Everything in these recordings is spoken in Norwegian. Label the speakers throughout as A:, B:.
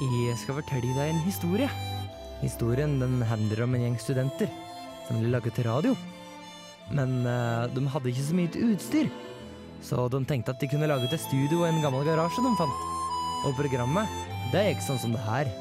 A: Jeg skal fortelle deg en historie. Historien den handler om en gjeng studenter som ville lage til radio. Men uh, de hadde ikke så mye utstyr, så de tenkte at de kunne lage til studio og en gammel garasje de fant. Og programmet, det gikk sånn som det her.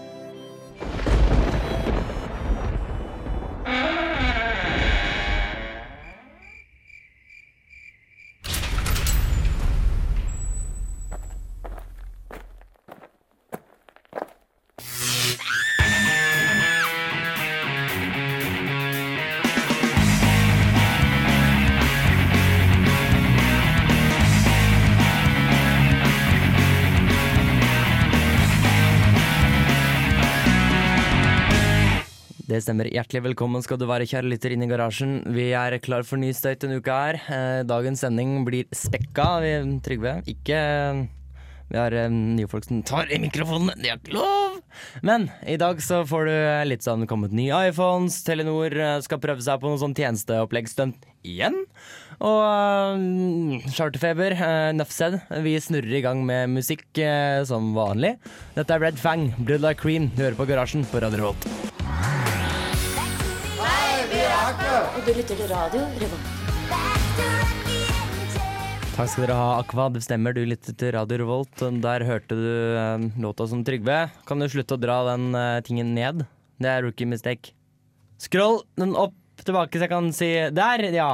A: Stemmer. Hjertelig velkommen skal du være, kjære lytter, inn i garasjen. Vi er klar for ny støyt denne uka her. Eh, Dagens sending blir spekka. Trygve, ikke Vi har eh, nye folk som tar i mikrofonene. Det er ikke lov! Men i dag så får du litt sånn kommet nye iPhones. Telenor eh, skal prøve seg på noe sånn tjenesteoppleggsstunt igjen. Og uh, Charterfeber, uh, nuff said. Vi snurrer i gang med musikk uh, som vanlig. Dette er Red Fang, Blood Like Cream. Du hører på Garasjen på Radio Revolt.
B: Og du lytter til radio Revolt.
A: Takk skal dere ha, Aqua. Det stemmer, du lytter til Radio Revolt. Der hørte du eh, låta som Trygve. Kan du slutte å dra den eh, tingen ned? Det er rookie mistake. Scroll den opp tilbake, så jeg kan si Der, ja!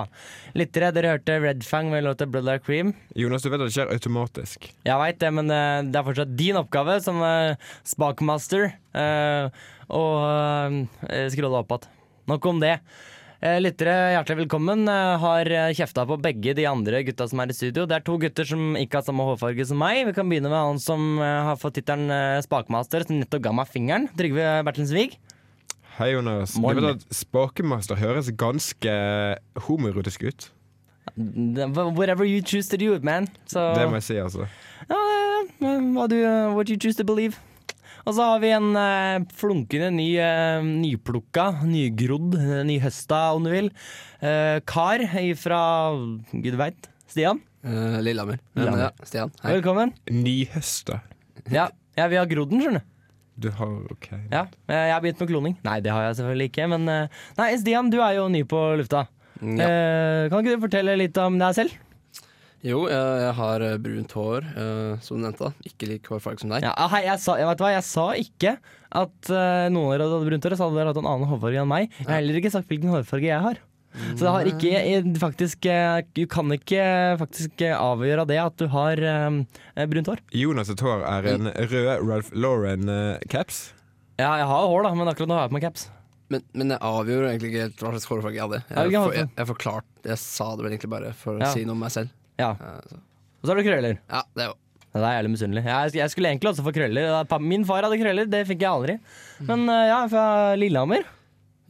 A: Lyttere, dere hørte Red Fang med låta Blood Like Cream.
C: Jonas, du vet at det skjer automatisk.
A: Jeg veit det, men eh, det er fortsatt din oppgave som eh, spakmaster eh, å eh, scrolle opp igjen. Nok om det. Eh, Lyttere, hjertelig velkommen. Eh, Har eh, kjefta på begge de andre gutta som er i studio. Det er to gutter som ikke har samme hårfarge som meg. Vi kan begynne med han som har fått tittelen spakmaster, som nettopp ga meg fingeren. Trygve Bertelsvig.
C: Hei, Jonas.
A: Morgen.
C: Vet at Spakemaster høres ganske homoerotisk ut.
A: Whatever you choose to do man. So,
C: Det må jeg si, altså.
A: Uh, what, do eh, what you choose to believe. Og så har vi en eh, flunkende ny, eh, nyplukka, nygrodd, eh, nyhøsta om du vil, eh, kar ifra gud veit. Stian,
D: Eh, Lillehammer. Men
A: Lillehammer.
D: ja, Stian. Hei.
A: velkommen.
C: Nyhøsta.
A: Ja, ja, vi har grodd den, skjønner du.
C: Du har OK.
A: Ja, eh, jeg har begynt med kloning. Nei, det har jeg selvfølgelig ikke, men eh, Nei, Stian, du er jo ny på lufta.
D: Ja.
A: Eh, kan ikke du fortelle litt om deg selv?
D: Jo, jeg, jeg har eh, brunt hår, uh, som du nevnte. da Ikke lik hårfarge som deg.
A: Ja, ah, hei, jeg, sa, jeg, vet hva, jeg sa ikke at uh, noen av dere hadde brunt hår, så hadde dere hatt en annen hårfarge enn meg. Jeg har heller ikke sagt hvilken hårfarge jeg har. Så det har ikke jeg, faktisk Du kan ikke faktisk avgjøre det at du har um, brunt hår.
C: Jonas sitt hår er en rød Ralph Lauren-caps.
A: Ja, jeg har hår, da, men akkurat nå har jeg på meg caps.
D: Men, men jeg avgjorde egentlig ikke helt hva slags hårfarge jeg hadde. Jeg,
A: Jeg,
D: jeg, jeg forklarte Jeg sa det vel egentlig bare for
A: Ja.
D: å si noe om meg selv.
A: Ja.
D: Eh, så.
A: Og så har du krøller.
D: Ja, det er jo
A: Ja, Det er jævlig misunnelig. Jeg, jeg skulle egentlig også få krøller. Min far hadde krøller, det fikk jeg aldri. Men eh, ja, fra Lillehammer.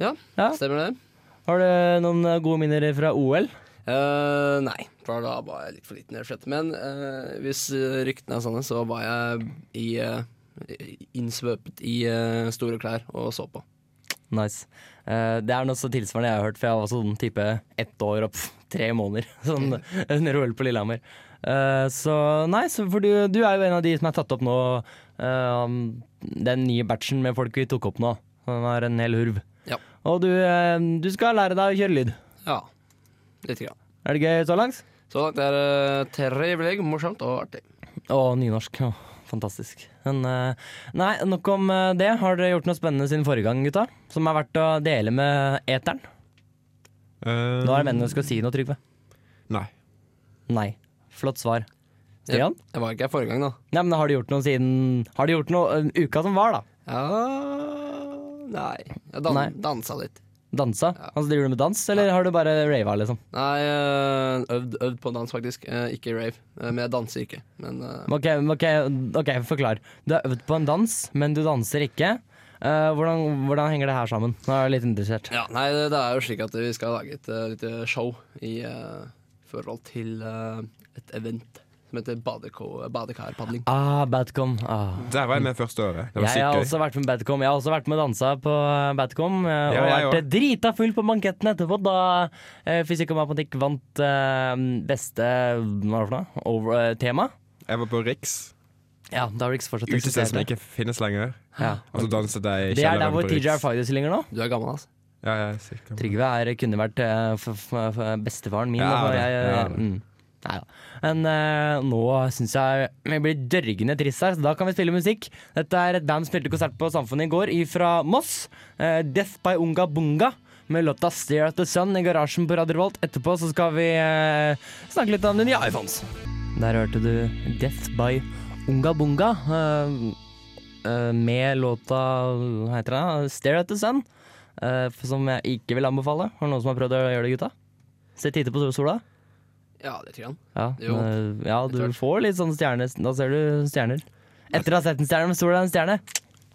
D: Ja,
A: Ja.
D: stemmer det.
A: Har du noen eh, gode minner fra OL?
D: Uh, nei, for da var jeg litt for liten. slett. Men uh, hvis eh, ryktene er sanne, så var jeg i, uh, innsvøpet i eh, store klær og så på.
A: Nice. Eh, det er noe så tilsvarende jeg har hørt, for jeg var sånn type ett år og tre måneder sånn, under OL på Lillehammer. Uh, så nei, så for du, du er jo en av de som er tatt opp nå, Uh, den nye batchen med folk vi tok opp nå. Den er en hel hurv.
D: Ja.
A: Og du, uh, du skal lære deg å kjøre lyd.
D: Ja, lite grann.
A: Er det gøy så langt?
D: Så langt er det trivelig, morsomt og artig.
A: Og nynorsk. Ja. fantastisk. Men nei, nok om det. Har dere gjort noe spennende siden forrige gang, gutta? Som er verdt å dele med eteren?
C: Eh,
A: Nå er det meningen du skal si noe, Trygve.
C: Nei.
A: Nei. Flott svar. Stian?
D: Jeg, jeg var ikke her forrige gang, da.
A: Nei, men har du gjort noe siden Har du gjort noe uh, uka som var, da?
D: Ja Nei. Jeg dan
A: Nei.
D: dansa litt.
A: Dansa?
D: Ja.
A: Altså Driver du med dans, eller har du bare rava, liksom?
D: Nei, øh, øvd, øvd på dans, faktisk. Eh, ikke rave. Eh, men jeg danser ikke. Men uh...
A: Ok, ok, ok, forklar. Du har øvd på en dans, men du danser ikke. Eh, hvordan, hvordan henger det her sammen? Nå er jeg litt interessert.
D: ja, nei, det, det er jo slik at vi skal lage et uh, lite show i uh, forhold til uh, et event som heter badekarpadling.
A: Ah, Badcom. Ah.
C: Der var jeg med første året. Det var
A: Jeg har
C: sykt gøy.
A: også vært med Badcom. Jeg har også vært med og dansa på Badcom. eh,
C: Ja,
A: og
C: jeg
A: vært drita full på banketten etterpå, da fysikk og matematikk vant beste Hva var det for noe? Over, tema.
C: Jeg var på Riks.
A: Ja, da har det ikke fortsatt
C: utested som ikke finnes lenger.
A: Ja.
C: Og så danset jeg i
A: Det er der hvor TJ. Fighters ligger nå.
D: Du er gammel, altså.
C: Ja, ja, sikkert.
A: Trygve er, kunne vært f f f bestefaren min.
C: Ja,
A: da, jeg,
C: ja,
A: mm. Nei da. Men uh, nå syns jeg vi blir dørgende trist her, så da kan vi spille musikk. Dette er et band som spilte konsert på Samfunnet i går, fra Moss. Uh, Death by Unga Bunga. Med låta 'Stare at the Sun' i garasjen på Radio. Etterpå så skal vi eh, snakke litt om de nye iPhones. Der hørte du 'Death by Unga Bunga'. eh, eh, med låta hva heter det? 'Stare at the Sun'. eh, som jeg ikke vil anbefale. Har noen som har prøvd å gjøre det, gutta? Se titte på sola?
D: Ja, det tror jeg.
A: Ja,
D: Jo,
A: ja du får litt sånn stjerner. Da ser du stjerner. Etter å ha sett en stjerne, med sola er en stjerne.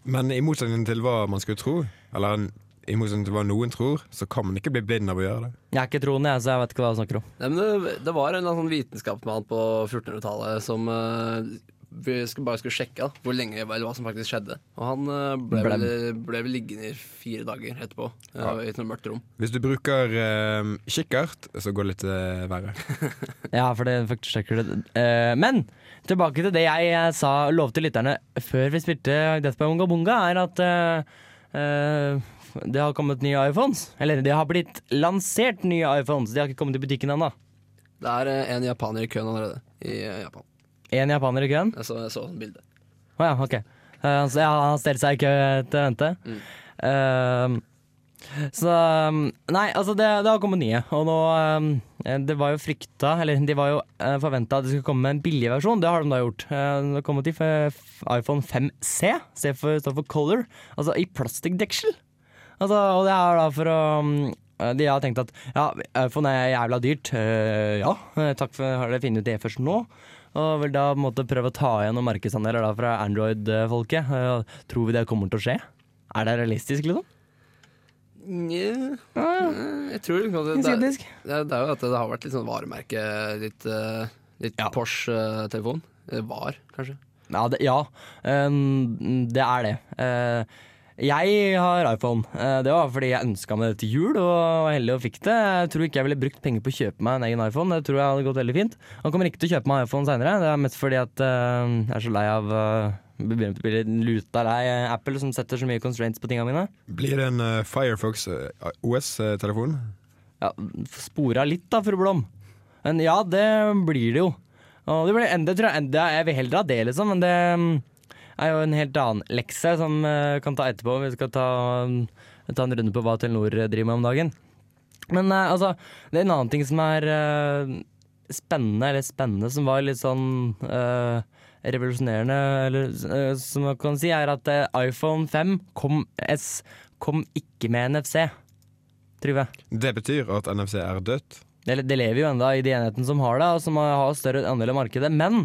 C: Men i motsetning til hva man skulle tro, eller i motsetning til hva noen tror, så kan man ikke bli blind av å gjøre det.
A: Jeg er ikke troende, jeg, så jeg vet ikke hva jeg snakker om.
D: Nei, men det, det var en sånn vitenskapsmann på 1400-tallet som eh, vi bare skulle sjekke da, hvor lenge eller hva som faktisk skjedde. Og han eh, ble, vel, ble vel liggende i fire dager etterpå
C: Ja.
D: eh, i et mørkt rom.
C: Hvis du bruker eh, kikkert, så går det litt eh, verre.
A: Ja, for det faktisk sjekker det. Eh, men tilbake til det jeg eh, sa lovte lytterne før vi spilte Death by Unga Bunga, er at eh, det har kommet nye iPhones. Eller det har blitt lansert nye iPhones. De har ikke kommet i butikken ennå.
D: Det er en japaner i køen allerede i Japan.
A: Én japaner i køen.
D: Jeg så, jeg så et bilde.
A: Å ja, ok. Uh, så ja, han stelte seg i kø til vente.
D: Mm.
A: Uh, så um, Nei, altså, det, det har kommet nye. Og nå um, Det var jo frykta, eller de var jo uh, forventa at det skulle komme med en billig versjon. Det har de da gjort. Eh, det har kommet i iPhone 5C, C for, står for Color. Altså i plastikkdeksel. Altså, og det er da for å De har tenkt at ja, iPhone er jævla dyrt. Eh, ja, eh, takk for har dere funnet ut det først nå. Og vil da på en måte prøve å ta igjen noen markedsandeler da fra Android-folket. Eh, tror vi det kommer til å skje? Er det realistisk, liksom?
D: Nja,
A: Ja, ja.
D: eh, jeg tror liksom det, det, det, det er jo at det har vært litt sånn varemerke, litt, eh, litt
A: Ja.
D: Porsche-telefon. Var, kanskje.
A: Ja, det, ja. Det er det. Jeg har iPhone. Eh, det var fordi jeg ønska meg det til jul, og var heldig og fikk det. Jeg tror ikke jeg ville brukt penger på å kjøpe meg en egen iPhone. Det tror jeg hadde gått veldig fint. Han kommer ikke til å kjøpe meg iPhone seinere. Det er mest fordi at eh, jeg er så lei av Begynner å bli luta lei Apple som setter så mye constraints på tinga mine.
C: Blir det en eh, Firefox OS-telefon?
A: Ja, Spora litt da, fru Blom. Men ja, det blir det jo. Og det blir enda, tror jeg, jeg vil heller ha det, liksom, men det mm, er jo en helt annen lekse som vi kan ta etterpå. Vi skal ta, mm, ta en runde på hva Telenor driver med om dagen. Men eh, altså, det er en annen ting som er eh, spennende, eller spennende, som var litt sånn eh, revolusjonerende, eller eh, som man kan si, er at eh, iPhone 5 kom, S kom ikke med NFC. Trygve.
C: Det betyr at NFC er dødt.
A: Det, det lever jo enda i de enhetene som har det, og som har har større andel av markedet. Men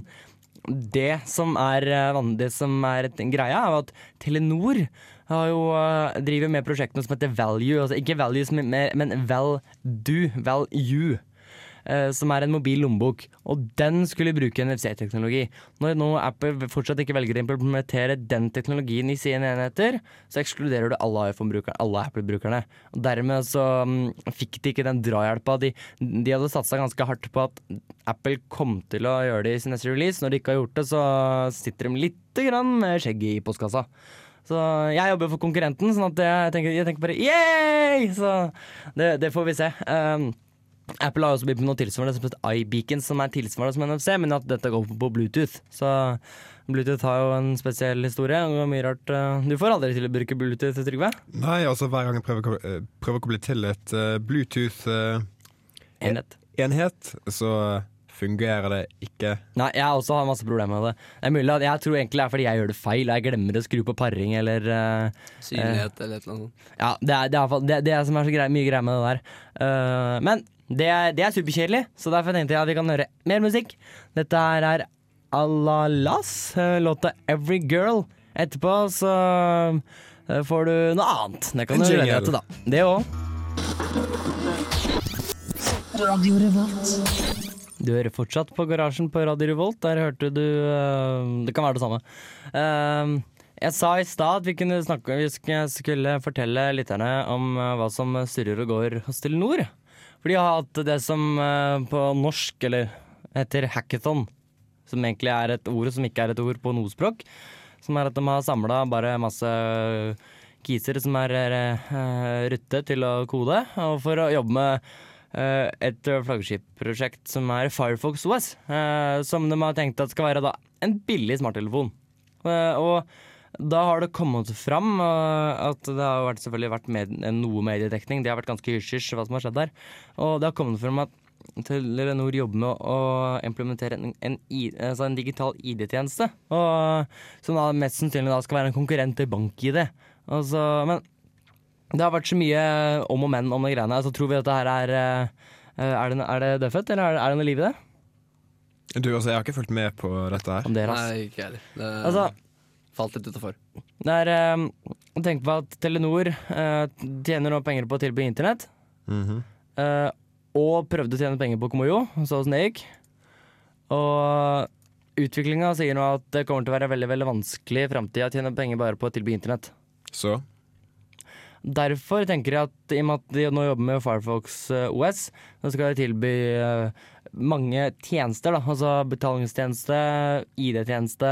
A: det som er, eh, det som er greia, er at Telenor jo, eh, driver med prosjektene som heter Value. Altså ikke Value, men «Val-du», Val-do, Value. Eh, Som er en mobil lommebok. Og den skulle bruke NFC-teknologi. Når nå Apple fortsatt ikke velger å implementere den teknologien i sine enheter, så ekskluderer du alle Apple-brukerne. Og Dermed så um, fikk de ikke den drahjelpa. De, de hadde satsa ganske hardt på at Apple kom til å gjøre det i sin neste release. Når de ikke har gjort det, så sitter de lite grann med skjegget i postkassa. Så jeg jobber for konkurrenten, sånn at jeg tenker, jeg tenker bare yeah! Så det, det får vi se. Um, Apple har også begynt med noe tilsvarende som heter iBeacon, som er tilsvarende som NFC, men at dette går på Bluetooth. Så Bluetooth har jo en spesiell historie. og mye rart. uh, Du får aldri til å bruke Bluetooth, Trygve.
C: Nei, altså hver gang jeg prøver, eh, prøver å koble til et uh, Bluetooth-enhet,
A: Enhet.
C: så fungerer det ikke.
A: Nei, jeg også har masse problemer med det. Det er mulig at Jeg tror egentlig det er fordi jeg gjør det feil. Jeg glemmer å skru på paring eller uh,
D: Synlighet eller et eller annet sånt.
A: Ja, det er det, er, det, er, det, er som er så grei, mye greier med det der. Uh, men det er, det er superkjedelig, så derfor tenkte jeg at vi kan høre mer musikk. Dette her er Alalas, uh, låta 'Every Girl'. Etterpå så uh, får du noe annet. Det kan
C: En
A: du glede deg til, da. Det òg. Du hører fortsatt på Garasjen på Radio Revolt. Der hørte du uh, Det kan være det samme. Uh, jeg sa i stad at vi kunne snakke Vi skulle fortelle lytterne om uh, hva som surrer og går hos Telenor. For de har hatt det som uh, på norsk eller heter hackathon. som egentlig er et ord som ikke er et ord på noe språk. Som er at de har samla bare masse kiser som er uh, rutte til å kode, og for å jobbe med eh, et flaggskipprosjekt som er Firefox OS, eh, som de har tenkt at skal være da en billig smarttelefon. Eh, og da har det kommet fram eh, at det har vært, selvfølgelig vært med, noe mediedekning. Det har vært ganske hysj-hysj hva som har skjedd der. Og det har kommet fram at Telenor jobber med å implementere en, en, altså en digital ID-tjeneste. Som da mest sannsynlig da skal være en konkurrent til bank-ID. Altså, men det har vært så mye om og men om de greiene. Altså, tror vi dette her er eh, Er det, er det dødfødt, eller er det, er det noe liv i det?
C: Du, altså, Jeg har ikke fulgt med på dette her.
A: Om det, altså.
D: Nei, ikke heller. Det
A: Altså,
D: falt litt utafor.
A: det er eh, Tenk på at Telenor eh, tjener nå penger på å tilby internett.
C: Mhm.
A: eh, og prøvde å tjene penger på Komoyo, så åssen det gikk. Og utviklinga sier nå at det kommer til å være veldig veldig vanskelig i framtida å tjene penger bare på å tilby internett.
C: Så
A: Derfor tenker jeg at i og med at de nå jobber med Firefox eh, OS, så skal de tilby eh, mange tjenester. da, Altså betalingstjeneste, ID-tjeneste,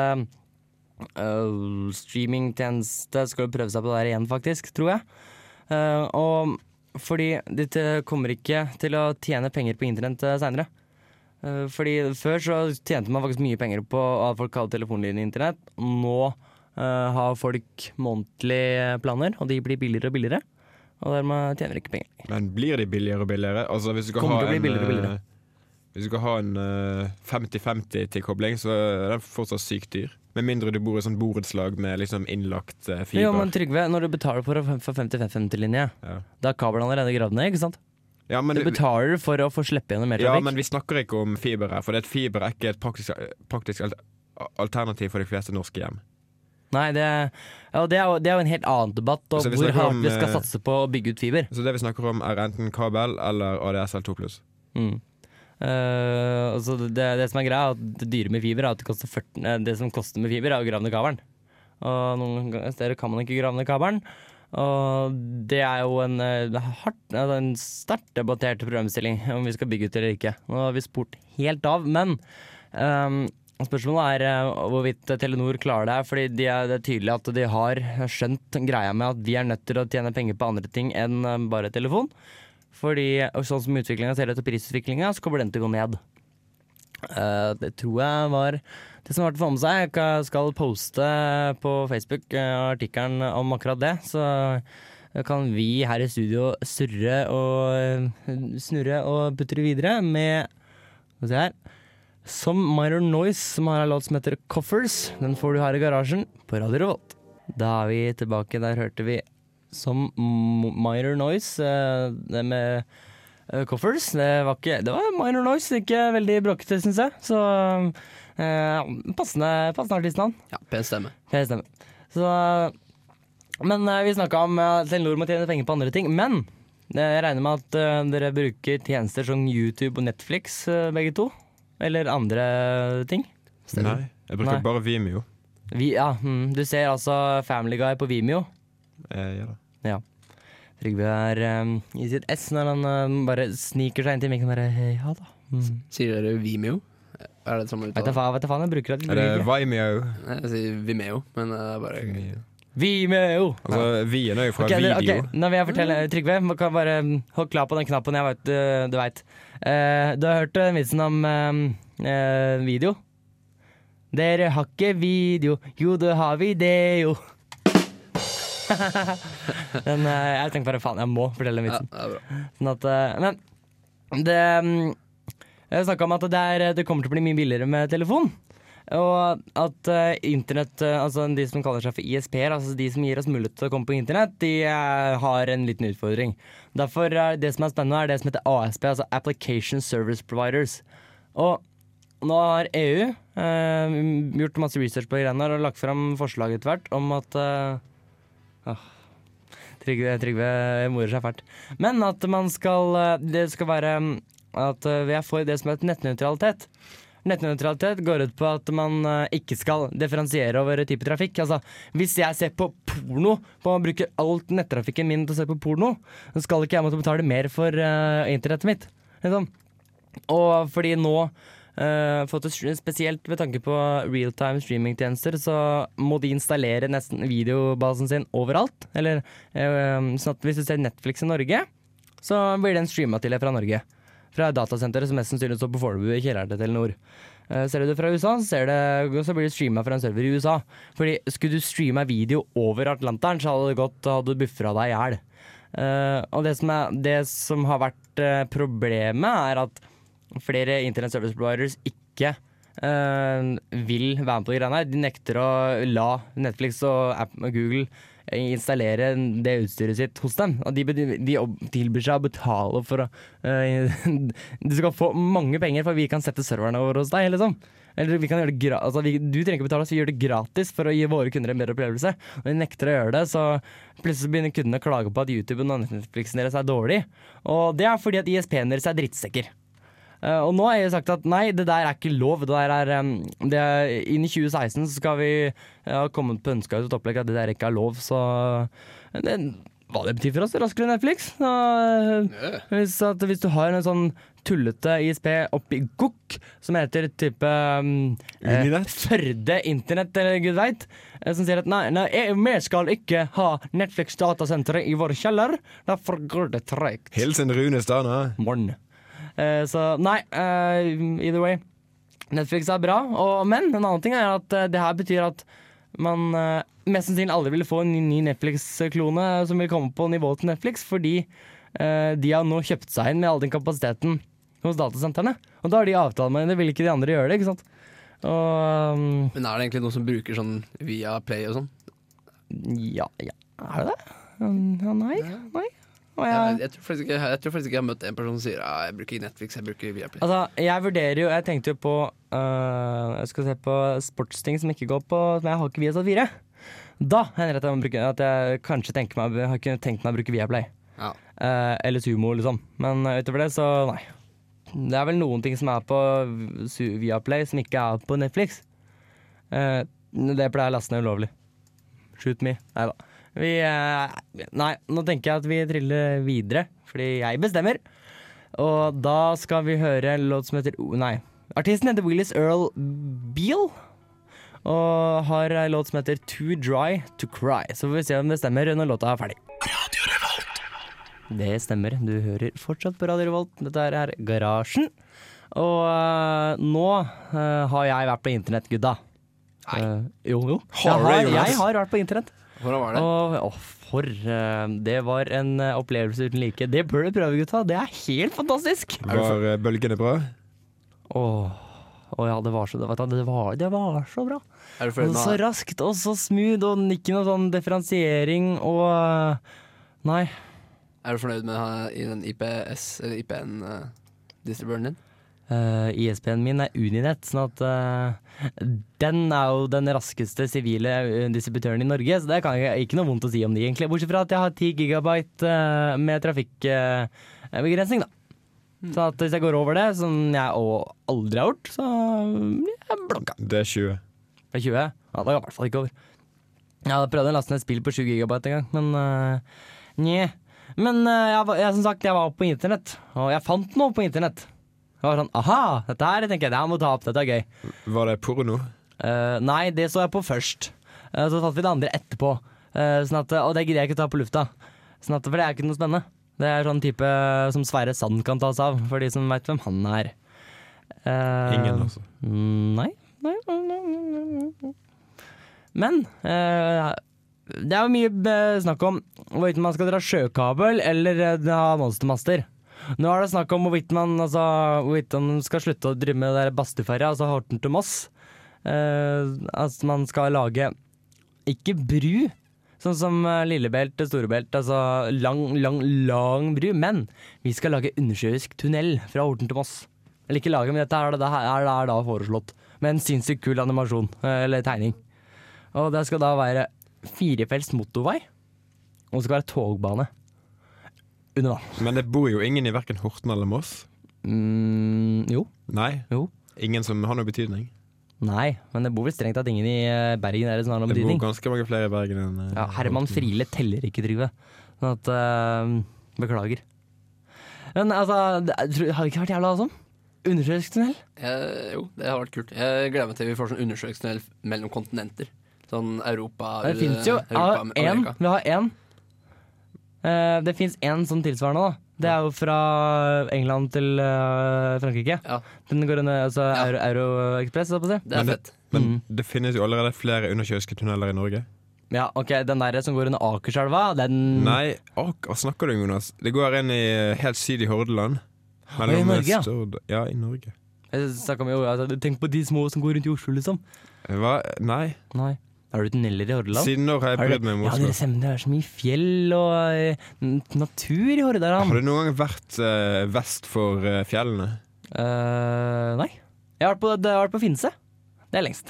A: eh, streamingtjeneste. Skal jo prøve seg på det der igjen, faktisk, tror jeg. Uh, og fordi de kommer ikke til å tjene penger på internett uh, seinere. fordi før så tjente man faktisk mye penger på at folk hadde telefonlinje internett. Nå eh, har folk månedlige planer, og de blir billigere og billigere. Og dermed tjener de ikke penger.
C: Men blir de billigere og billigere? Altså Hvis du skal
A: Kommer
C: ha en
A: billigere og billigere.
C: eh, Hvis du skal ha en eh, 50-50-tilkobling, så er den fortsatt sykt dyr. Med mindre du bor i sånn borettslag med liksom innlagt eh, fiber.
A: Jo, men Trygve, når du betaler for, å- for 50-50-linje,
C: ja.
A: da er kabelen allerede gravd ned, ikke sant?
C: Ja, men,
A: Du betaler for å få slippe gjennom mer
C: ja,
A: trafikk.
C: men vi snakker ikke om fiber her, for det at fiber er ikke et praktisk, praktisk al- alternativ for de fleste norske hjem.
A: Nei, det, ja, det, er jo, det er jo en helt annen debatt om
C: vi
A: hvor
C: snakker
A: hardt
C: om,
A: vi skal
C: eh,
A: satse på å bygge ut fiber.
C: Så det vi snakker om, er enten kabel eller ADSL 2
A: Mm. Altså det, det som er greia, er at det dyre med fiber er at det, koster 40, eh, det som koster med fiber, er å grave ned kabelen. Og noen steder kan man ikke grave ned kabelen. Og det er jo en, eh, hardt, en sterkt debattert problemstilling om vi skal bygge ut eller ikke. Nå har vi spurt helt av, men um, spørsmålet er hvorvidt Telenor klarer det. Fordi de det er tydelig at de har skjønt greia med at vi er nødt til å tjene penger på andre ting enn bare telefon. Fordi sånn som utviklinga ser ut og prisutviklinga, så kommer den til å gå ned. Uh, det tror jeg var det som var til å få med seg. Jeg skal poste på Facebook eh, artikkelen om akkurat det. Så kan vi her i studio surre og eh, snurre og putte videre med Skal vi se her. Som Minor Noise, som har en låt som heter Coffers. Den får du her i garasjen på Radio Revolt. Da er vi tilbake. Der hørte vi som Minor Noise, eh, det med eh, Coffers. Det var, ikke, det var Minor Noise, ikke veldig bråkete, syns jeg. Så eh, passende, passende artistnavn.
D: Ja, pen stemme.
A: Pen stemme. Så, men eh, vi snakka om at Telenor må tjene penger på andre ting. Men jeg regner med at uh, dere bruker tjenester som YouTube og Netflix, uh, begge to? Eller andre ting?
C: Nei, jeg bruker
A: Nei.
C: bare Vimeo.
A: Vi, ja, mm, du ser altså Family Guy på Vimeo.
C: Eh, ja da.
A: Trygve er um, i sitt ess når han eh, bare sniker seg inn til mikken og bare hey, Ja da. Mm.
D: Sier dere Vimeo? Er det samme
A: Vet da faen, vet da faen, jeg bruker det.
C: Er det. Vimeo?
D: Nei, Jeg sier Vimeo, men det er bare
A: Vimeo!
C: Altså, Vien er jo fra
A: okay,
C: video.
A: Okay. Nå vil jeg fortelle Trygve, man kan bare holde klar på den knappen. Jeg vet, du, du veit. Uh, du har hørt eh, vitsen om eh, eh, video? Dere har ikke video, jo det har vi det jo. den, eh, jeg tenkte bare faen, jeg må fortelle den vitsen.
D: Ja.
A: Sånn at, eh, men det mm, Jeg snakka om at det, er, det kommer til å bli mye billigere med telefon. Og at uh, internett, uh, altså de som kaller seg for ISP-er, altså de som gir oss mulighet til å komme på internett, de uh, har en liten utfordring. Derfor er det som er spennende, er det som heter ASP, altså Application Service Providers. Og nå har EU gjort masse research på greiene og lagt fram forslag etter hvert om at Trygve, Trygve morer seg fælt. Men at man skal eh, Det skal være mm, at eh, vi er for det som heter nettnøytralitet. Nettnøytralitet går ut på at man eh, ikke skal differensiere over type trafikk. Altså, hvis jeg ser på porno, på å bruke alt nettrafikken min til å se på porno, så skal ikke jeg måtte betale mer for uh, internettet mitt. Liksom. Og fordi nå eh, for spesielt ved tanke på realtime streamingtjenester, så må de installere nesten videobasen sin overalt. Eller uh, sånn at hvis du ser Netflix i Norge, så blir den streama til deg fra Norge. Fra datasenteret som mest sannsynlig står på Fornebu i kjelleren til Telenor. Uh, ser du det fra USA, så, det, så blir det streama fra en server i USA. Fordi skulle du streama video over Atlanteren, så hadde det gått, hadde du buffra deg i hjel. Og det som, er, det som har vært problemet, er at flere internet service providers ikke Uh, vil være med på de greiene her. De nekter å la Netflix og Google installere det utstyret sitt hos dem. Og de, de tilbyr seg å betale for å uh, Du skal få mange penger for vi kan sette serverne over hos deg, liksom. Eller vi kan gjøre det altså, vi, Du trenger ikke betale, så vi gjør det gratis for å gi våre kunder en bedre opplevelse. Og de nekter å gjøre det, så plutselig begynner kundene å klage på at YouTube og Netflixen deres er dårlig. Og det er fordi at ISP-en deres er drittsekker. Eh, og nå har jeg sagt at nei, det der er ikke lov. Det der er, um, det er, inn i 2016 så skal vi ha kommet på ønska ut et opplegg at det der ikke er lov, så det, Hva det betyr for oss, raskere Netflix. Uh, hvis, at, hvis du har en sånn tullete ISP oppi Gokk, som heter type um, eh, Førde internett, eller gud veit, eh, som sier at nei, nei, vi skal ikke ha Netflix datasenteret i vår kjeller, derfor går det tregt.
C: Hilsen Rune Stana.
A: Morgen. Eh, så nei, eh, either way. Netflix er bra, og, men en annen ting er at eh, det her betyr at man mest sannsynlig aldri vil få en ny, ny Netflix-klone som vil komme på nivået til Netflix, fordi eh, de har nå kjøpt seg inn med all den kapasiteten hos datasentrene. Og da har de avtale med det, vil ikke de andre gjøre det, ikke sant. Og um,
D: Men er det egentlig noen som bruker sånn via Play og sånn?
A: ja, ja, er det det? Ja, nei, nei. Og
D: Jeg,
A: jeg,
D: tror ikke, jeg tror faktisk ikke jeg har møtt en person som sier ja, jeg bruker Netflix, jeg bruker Viaplay.
A: Altså, jeg vurderer jo Jeg tenkte jo på uh, Jeg skal se på sportsting som ikke går på Som jeg har ikke Viasat 4. Da hender det at jeg, må bruke, at jeg kanskje meg, har ikke tenkt meg å bruke Viaplay.
D: Ja.
A: Uh, eller Sumo, liksom. Men eh, utover det, så nei. Det er vel noen ting som er på Viaplay som ikke er på Netflix. Uh, det pleier å laste ned ulovlig. Shoot me. Nei da. Vi eh, Nei, nå tenker jeg at vi triller videre, fordi jeg bestemmer. Og da skal vi høre en låt som heter Nei. Artisten heter Willis Earl Beale. Og har en låt som heter Too Dry To Cry. Så får vi se om det stemmer når låta er ferdig. Radio Revolt. Det stemmer. Du hører fortsatt på Radio Revolt. Dette er Garasjen. Og uh, nå uh, har jeg vært på internett, gudda.
D: Nei.
A: Uh, jo, jo.
C: Har
A: Jeg har, jeg har vært på internett.
D: Hvordan var det?
A: Og, å, for uh, Det var en øh, opplevelse uten like. Det bør du prøve, gutta. Det er helt fantastisk.
C: Var uh, bølgene bra?
A: Åh, å ja, det var så, det det var, det var så bra.
D: Er du
A: Og så raskt og så smooth, og ikke noe sånn differensiering og uh, Nei.
D: Er du fornøyd med uh, i den IPS, eller IPN-distributeren din?
A: Uh, ISP-en min er Uninett, sånn at uh, den er jo den raskeste sivile eh, distributøren i Norge, så det kan jeg ikke noe vondt å si om de, egentlig. Bortsett fra at jeg har 10 gigabyte uh, med trafikkbegrensning, da. Så at hvis jeg går over det, som jeg òg aldri har gjort, så blir jeg blokka.
C: Det er 20.
A: Det er 20? Ja, det går i hvert fall ikke over. Jeg hadde prøvd å laste ned et spill på 7 gigabyte en gang, men uh, nje. Men eh, jeg, jeg, som sagt, jeg var på internett, og jeg fant noe på internett. Jeg var sånn aha, dette her tenker jeg, det her må ta opp, dette er gøy.
C: Var det porno?
A: Uh, nei, det så jeg på først. Uh, så fant vi det andre etterpå. Uh, sånn at, og det gidder jeg ikke ta på lufta. Sånn at, for det er ikke noe spennende. Det er sånn type som Sverre Sand kan ta seg av, for de som veit hvem han er.
C: Ingen, altså.
A: Nei. nei, nei, nei, nei. Men det er jo mye snakk om hvorvidt man skal dra sjøkabel eller ha monstermaster. Nå er det snakk om hvorvidt man altså, hvorvidt skal slutte å drive med det Bastøferja, altså Horten til Moss. at altså man skal lage ikke bru, sånn som eh, Lillebelt til Storebelt, altså lang, lang, lang bru, men vi skal lage undersjøisk tunnel fra Horten til Moss. Eller ikke lage, men dette er, det er, er da foreslått. Med en sinnssykt kul animasjon, eh, eller tegning. Og det skal da være firefelts motorvei, og det skal være togbane. Under vann.
C: Men det bor jo ingen i verken Horten eller Moss.
A: Mm, jo.
C: Nei.
A: Jo.
C: Ingen som har noe betydning.
A: Nei, men det bor vel strengt tatt ingen i eh, Bergen som har noen
C: Det bor ganske mange flere i Bergen enn eh,
A: Ja, Herman. Friele teller ikke, Trygve. Sånn at eh, Beklager. Men altså, det, har det ikke vært jævla awesome? undersjøisk tunnel?
D: Eh, jo, det har vært kult. Jeg gleder meg til vi får sånn undersøkelse mellom kontinenter. Sånn Europa
A: Det fins jo
D: Europa,
A: ja, en. Vi har én. Eh, det fins én sånn tilsvarende, da. Det er jo fra England til eh, Frankrike.
D: Ja,
A: Den går under altså
D: Ja.
A: Euro, Euroexpress, holdt jeg på å si.
D: det er
C: Men det-
D: fett.
C: Men
A: Mm.
C: det finnes jo allerede flere undersjøiske tunneler i Norge.
A: Ja, ok, Den der som går under Akerselva, den
C: Nei, ak hva snakker du om, Jonas? Det går en i eh, helt syd i Hordaland.
A: i Norge, ja.
C: Stord ja, i Norge.
A: Jeg om, jo, altså, Tenk på de små som går rundt i Oslo, liksom.
C: Hva? Nei.
A: Nei. Har du tunneler i Hordaland?
C: Siden når har jeg brydd meg om
A: Ja, dere stemmer, det er så mye fjell og eh, natur i Hordaland.
C: Har du noen gang vært uh, vest for uh, fjellene?
A: Uh, nei. Jeg har vært på, har vært på Finse. Det er lengst.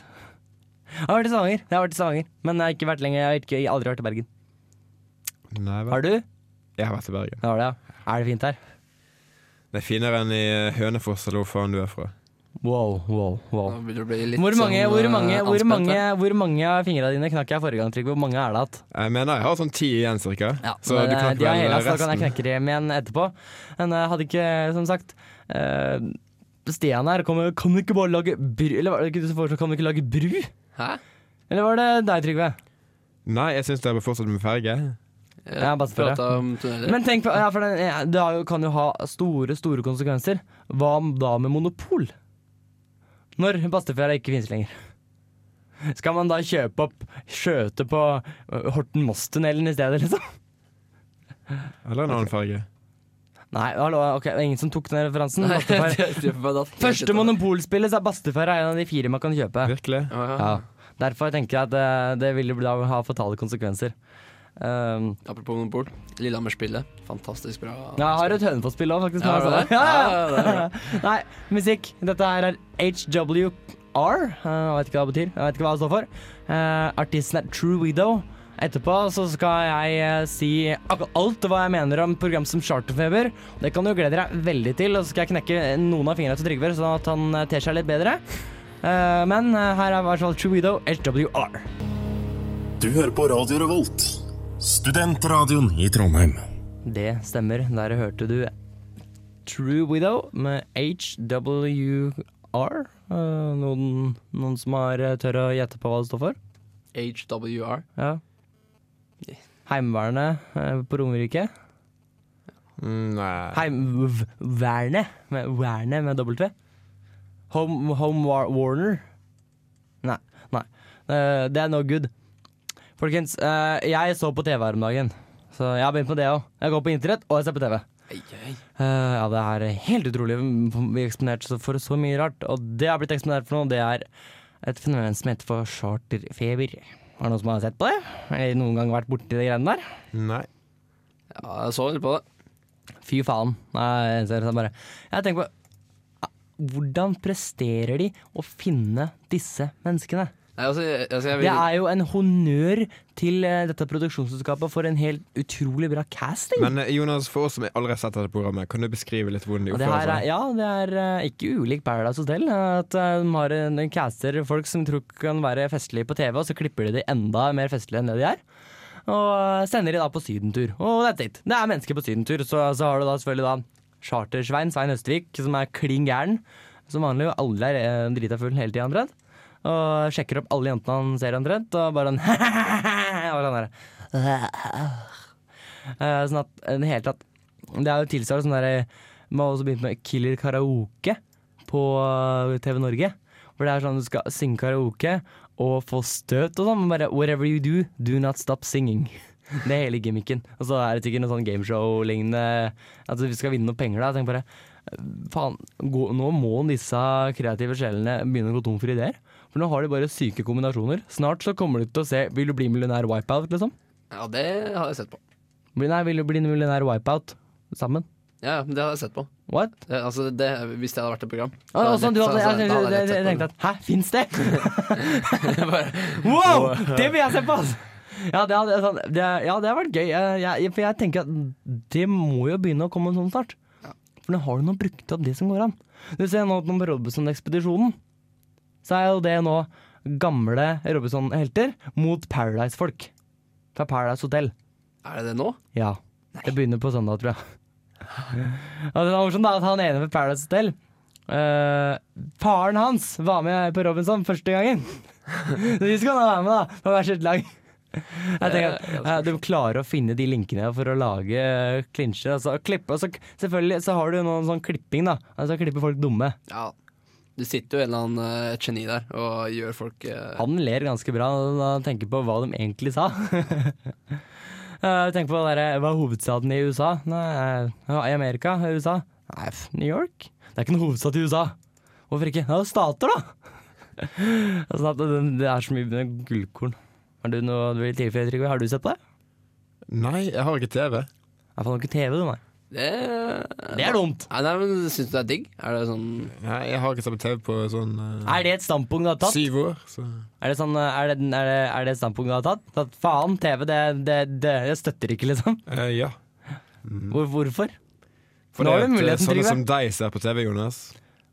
A: Jeg har vært i Stavanger, jeg har vært i Stavanger men jeg har ikke vært lenger. Jeg har ikke, jeg aldri vært i Bergen.
C: Nei vel.
A: Har du?
C: Jeg har vært i Bergen.
A: Det ja. Er det fint her?
C: Det er finere enn i Hønefoss eller hvor faen du er fra.
A: Wow, wow, wow.
D: Det
A: Hvor mange,
D: sånn,
A: hvor
D: eh,
A: mange, hvor mange, hvor mange av fingrene dine knakk jeg forrige gang, Trygve? Hvor mange er det igjen?
C: Jeg mener jeg har sånn ti igjen, cirka.
A: Ja,
C: så
A: det,
C: du
A: eh,
C: knakk vel
A: hele, resten. da kan jeg knekke dem igjen etterpå. Men jeg hadde ikke, som sagt uh, Stian her kommer, Kan du ikke bare lage bru Eller var det ikke du som foreslo kan du ikke lage bru?
D: Hæ?
A: Eller var det deg, Trygve?
C: Nei, jeg syns dere bør fortsette med ferge.
A: Ja. Men tenk på, ja, for det, ja, det jo, kan jo ha store, store konsekvenser. Hva da med monopol? Når Bastefjæra ikke finnes lenger. Skal man da kjøpe opp skjøte på øh, Horten-Moss-tunnelen i stedet, liksom?
C: Eller en annen farge.
A: Nei, hallo, ok, ingen som tok den referansen. Første monopolspillet så er en av de fire man kan kjøpe.
C: Virkelig?
D: Ja.
A: Derfor tenker jeg at det, det ville da ha fatale konsekvenser. Um,
D: Apropos monopol. Lillehammer-spillet. Fantastisk bra.
A: ja, jeg har et Hønefoss-spill òg, faktisk.
D: Ja?
A: Ja, ja. Nei, musikk. Dette her er HWR. Eh, Jeg vet ikke hva det betyr. Jeg vet ikke hva det står for. Uh, artisten er True Widow. Etterpå så skal jeg eh, si alt hva jeg mener om program som Charterfeber. Det kan du glede deg veldig til. Og så skal jeg knekke noen av fingrene til Trygve, sånn at han ter seg litt bedre. Uh, men her er i hvert fall True Widow, HWR.
E: Du hører på Radio Revolt, studentradioen i Trondheim.
A: Det stemmer. Der hørte du True Widow med HWR. Eh, noen, noen som har eh, tør å gjette på hva det står for?
D: HWR.
A: Ja. Heimevernet eh, på Romerike.
C: Mm, nei.
A: Heimvernet med Wernet med W. Home, home War Warner. Nei. nei. Det er no good. Folkens, eh, jeg så på TV her om dagen. Så jeg har begynt på det òg. Jeg går på internett, og jeg ser på TV. Eh, ja, det er helt utrolig. Vi er eksponert for så mye rart. Og det jeg har blitt eksponert for nå, det er et fenomen som heter for charterfeber. Har det noen som har sett på det? Eller noen gang vært borti de greiene der?
C: Nei.
D: Ja, jeg så litt på det.
A: Fy faen. Nei, jeg ser det bare Jeg tenker på ah, Hvordan presterer de å finne disse menneskene?
D: Nei, altså, jeg, altså, jeg vil,
A: Det er jo en honnør til uh, dette produksjonsselskapet for en helt utrolig bra casting.
C: Men eh, Jonas, for oss som aldri har sett dette programmet, kan du beskrive litt hvordan de oppfører
A: er,
C: seg?
A: ja, det er uh, ikke ulik Paradise Hotel. At de har en, en caster folk som tror kan være festlige på TV, og så klipper de de enda mer festlige enn det de er. Og sender de da på sydentur. Og that's it. Det er mennesker på sydentur. Så, så har du da selvfølgelig da Charter-Svein, Svein Østvik, som er klin gæren. Som vanlig jo alle er drita full hele tida omtrent. Og sjekker opp alle jentene han ser omtrent, og bare sånn. Eh, Sånn at i det hele tatt Det er jo tilsvarende sånn derre Man har også begynt med Killer karaoke på eh, TV Norge. Hvor det er sånn du skal synge karaoke og få støt og sånn. Bare whatever you do, do not stop singing. Det er hele gimmicken. Og så er det sikkert noe sånn gameshow-lignende At vi skal vinne noe penger da. Tenk bare eh, Faen, gå, nå må disse kreative sjelene begynne å gå tom for ideer. For nå har de bare syke kombinasjoner. Snart så kommer du til å se Vil du bli millionær wipeout, liksom?
D: Ja, det har jeg sett på.
A: Nei, vil du bli millionær wipeout sammen?
D: Ja, ja, det har jeg sett på.
A: What?
D: Ja, altså, det, hvis det hadde vært et program.
A: Ah, sånn, du
D: jeg
A: hadde,
D: lett-
A: jeg,
D: så- da hadde
A: jeg,
D: jeg
A: jeg, tenkte at hæ, fins det? Wow! Det vil jeg se på! Altså. Ja, det hadde, sånn, det, ja, det har vært gøy. For jeg tenker at det må jo begynne å komme sånn snart. For nå har du nå brukt opp det som går an. Du ser nå på Robinson-ekspedisjonen. Så er jo det nå gamle Robinson-helter mot Paradise-folk. Fra Paradise Hotel.
D: Er det det nå?
A: Ja. Det begynner på søndag, tror jeg. Ja, det var morsomt da at han ene ved Paradise Hotel Uh, faren hans var med på Robinson første gangen. Så vi skal nå være med, da, på hvert sitt lag. Tenker at eh, Du klarer å finne de linkene for å lage eh, klinsjer. Altså, klippe, altså, selvfølgelig så har du noen sånn klipping, da. Altså klipper folk dumme.
D: Ja. Det sitter jo en eller annen eh, et geni der og gjør folk eh,
A: Han ler ganske bra når han tenker på hva de egentlig sa. Eh, Tenk på der, hva er hovedstaden i USA? Nei, eh, I Amerika? USA? Nei, New York? Det er ikke noen hovedstad i USA. Hvorfor ikke? Det er jo stater, da! altså, det, det er så mye gullkorn. Har du noe du vil tilføye, Trygve? Har du sett på det?
C: Nei, jeg har ikke TV.
A: Jeg får ikke TV, du, nei.
D: Det,
A: Det er dumt.
D: Nei, nei, men Syns du det er digg? Er det sånn
C: Nei, jeg har ikke sett på TV på sånn uh,
A: Er det et standpunkt du har tatt?
C: syv år. Så.
A: Er det, sånn, er det, er det, er det et standpunkt du har tatt? At faen, TV, det, det, støtter ikke, liksom.
C: Uh, ja.
A: Hvor, hvorfor?
C: For
A: Nå har
C: det
A: du
C: at eh, sånne som deg ser på TV, Jonas.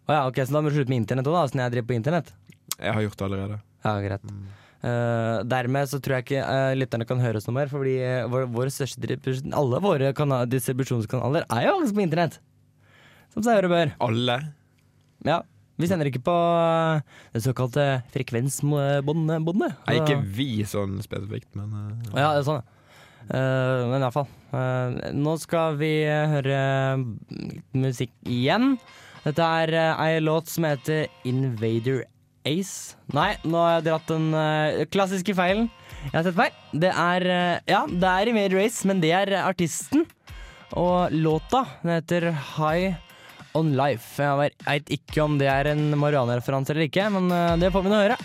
A: Å ja, ok, Så da må du slutte med internett òg, da, siden jeg driver på internett?
C: Jeg har gjort det allerede.
A: Ja, greit. Eh, dermed så tror jeg ikke uh, lytterne kan høre oss noe mer, fordi uh, vår, vår største alle våre distribusjonskanaler er jo faktisk på internett. Som seg høre bør.
C: Alle?
A: Ja. Vi sender ikke på det såkalte frekvensbåndet.
C: Nei, ikke vi sånn spesifikt, men
A: Ja, det er sånn, men iallfall. Uh, nå skal vi høre litt musikk igjen. Dette er ei låt som heter Invader Ace. Nei, nå har jeg dratt den uh, klassiske feilen. Jeg har sett feil. Det er uh, Ja, det er Invader Race, men det er artisten. Og låta den heter High On Life. Jeg veit ikke om det er en Marianne-referanse eller ikke, men uh, det får vi nå høre.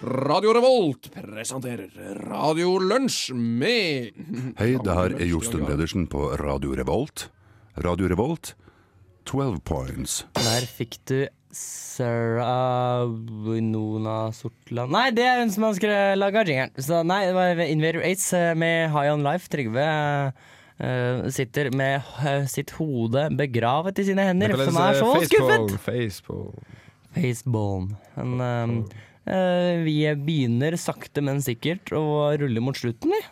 F: Radio Revolt presenterer Radio Lunsj med
G: Hei, det her er Josten Pedersen på Radio Revolt. Radio Revolt, 12 points.
A: Der fikk du Sarah Winona Sortland Nei, det er hun som har laga jingeren. Så nei, det var Invader Ace eh, med High On Life. Trygve uh, sitter med uh, sitt hode begravet i sine hender, som er så skuffet!
C: Facepalm.
A: Facepalm. Men eh, vi begynner sakte, men sikkert å rulle mot slutten, vi.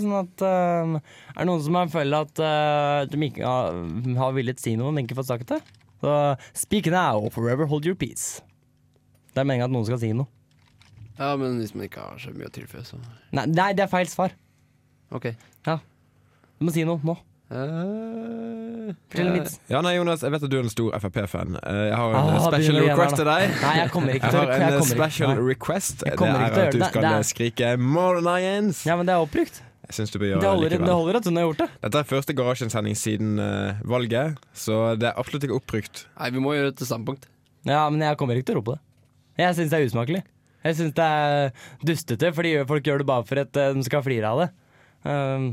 A: Sånn at Er det noen som har følt at de ikke har, har villet si noe, men ikke fått sagt det? Så speak now, forever hold your peace. Det er meningen at noen skal si noe.
D: Ja, men hvis man ikke har så mye å tilføye, så
A: Nei, nei det er feil svar.
D: OK.
A: Du må si noe nå.
D: Eh,
A: Fortell en vits.
C: Ja, nei, Jonas, jeg vet at du er en stor Frp-fan. Eh, Jeg har en
A: Ah,
C: special request til deg.
A: Nei, jeg kommer ikke til å
C: har
A: jeg
C: en special request. Det er at du
A: skal det. Det er-
C: skrike 'Mornings'.
A: Ja, men det er oppbrukt.
C: Jeg synes du bør
A: Det
C: gjøre det
A: holder, det holder at hun har gjort det.
C: Dette er første garasjesending siden uh, valget, så det er absolutt ikke opprykt.
D: Nei, vi må gjøre et standpunkt.
A: Ja, men jeg kommer ikke til å rope det. Jeg syns det er usmakelig. Jeg syns det er dustete, fordi folk gjør det bare for at eh, de skal flire av det. Um,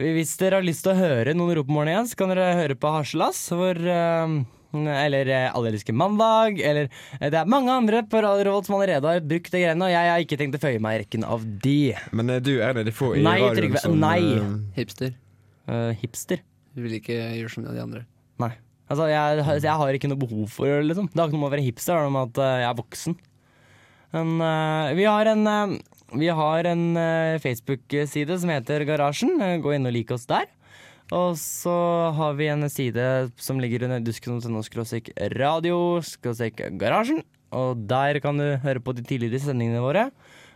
A: hvis dere har lyst til å høre noen rope morgen igjen, så kan dere høre på Harselas, hvor um, eller eh, Alle elsker mandag, eller eh, Det er mange andre på Radio Revolt som allerede har brukt det greiene, og jeg har ikke tenkt å føye meg i rekken av de.
C: Men er du er en av de få i
A: Nei,
C: radioen som
A: nei.
C: Uh,
D: Hipster.
A: Uh, hipster.
D: Du vil ikke gjøre som de andre.
A: Nei. Altså, jeg, jeg har ikke noe behov for det, liksom. Det har ikke noe med å være hipster, det har noe med at eh, jeg er voksen. Men uh, vi har en, eh, vi har en eh, Facebook-side som heter Garasjen. Eh, Gå inn og lik oss der. Og så har vi en side som ligger under skråstrek radio garasjen. Og der kan du høre på de tidligere sendingene våre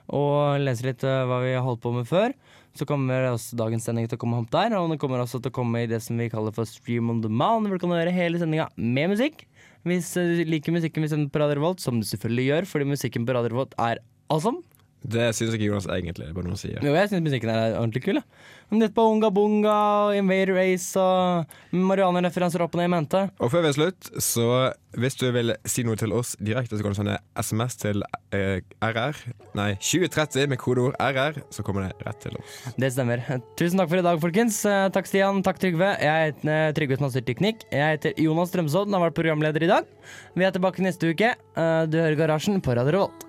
A: og lese litt eh, hva vi har holdt på med før. Så kommer også dagens sending til å komme opp der, og den kommer også til å komme i det som vi kaller for Stream on demand, hvor du kan høre hele sendinga med musikk. Hvis du liker musikken vi sender på Radio Revolt, som du selvfølgelig gjør, fordi musikken på Radio Revolt er awesome.
C: Det syns ikke Jonas egentlig, bare noe å si.
A: Jo, jeg syns musikken er ordentlig kul. Ja. Men litt på Unga Bunga og Invader Ace og Marianne-referanser opp og ned i mente.
C: Og før vi er slutt, så hvis du vil si noe til oss direkte, så kan du sende SMS til eh, RR. Nei, 2030 med kodeord RR, så kommer det rett til oss.
A: Det stemmer. Tusen takk for i dag, folkens. Eh, Takk Stian, takk Trygve. Jeg heter eh, Trygve som har styrt teknikk. Jeg heter Jonas Strømsodd, har vært programleder i dag. Vi er tilbake neste uke. Eh, Du hører Garasjen på Radio Revolt.